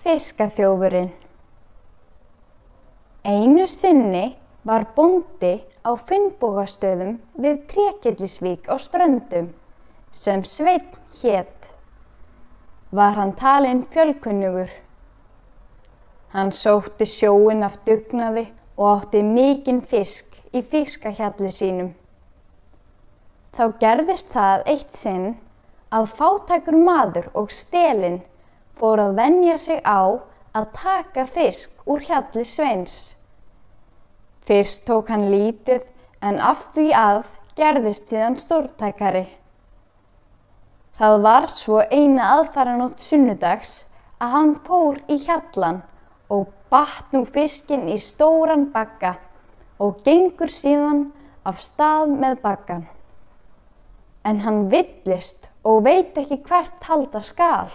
Fiskaþjófurinn Einu sinni var bóndi á Finnbógastöðum við Trékillisvík á Ströndum sem Sveinn hétt. Var hann talinn fjölkunnugur. Hann sótti sjóin af dugnaði og átti mikinn fisk í fiskahjalli sínum. Þá gerðist það eitt sinn að fátækur maður og stelinn fór að venja sig á að taka fisk úr hjalli sveins. Fyrst tók hann lítið en af því að gerðist síðan stórtækari. Það var svo eina aðfaranótt sunnudags að hann fór í hjallan og batt nú fiskinn í stóran bakka og gengur síðan af stað með bakkan. En hann villist og veit ekki hvert halda skal.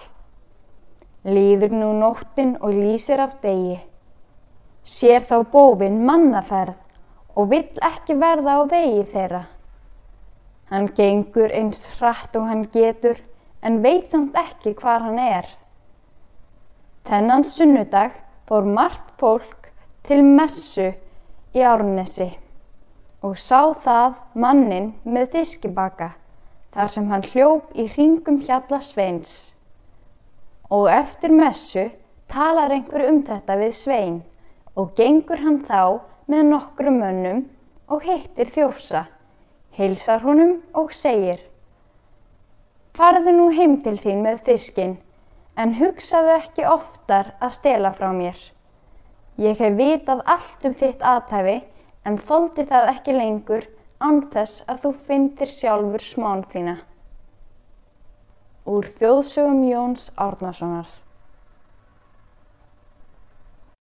Líður nú nóttin og lýsir af degi. Sér þá bófin mannaferð og vill ekki verða á vegi þeirra. Hann gengur eins hratt og hann getur en veit samt ekki hvar hann er. Þennan sunnudag fór margt fólk til messu í Árnesi og sá það mannin með fiskibaka þar sem hann hljóp í hringum hjalla sveins og eftir messu talar einhver um þetta við Svein. Og gengur hann þá með nokkru mönnum og hittir þjófsa, heilsar honum og segir Farðu nú heim til þín með fiskinn en hugsaðu ekki oftar að stela frá mér. Ég hef vitað allt um þitt aðtæfi en þóldi það ekki lengur án þess að þú fyndir sjálfur smán þína úr þjóðsögum Jóns Árnasonar.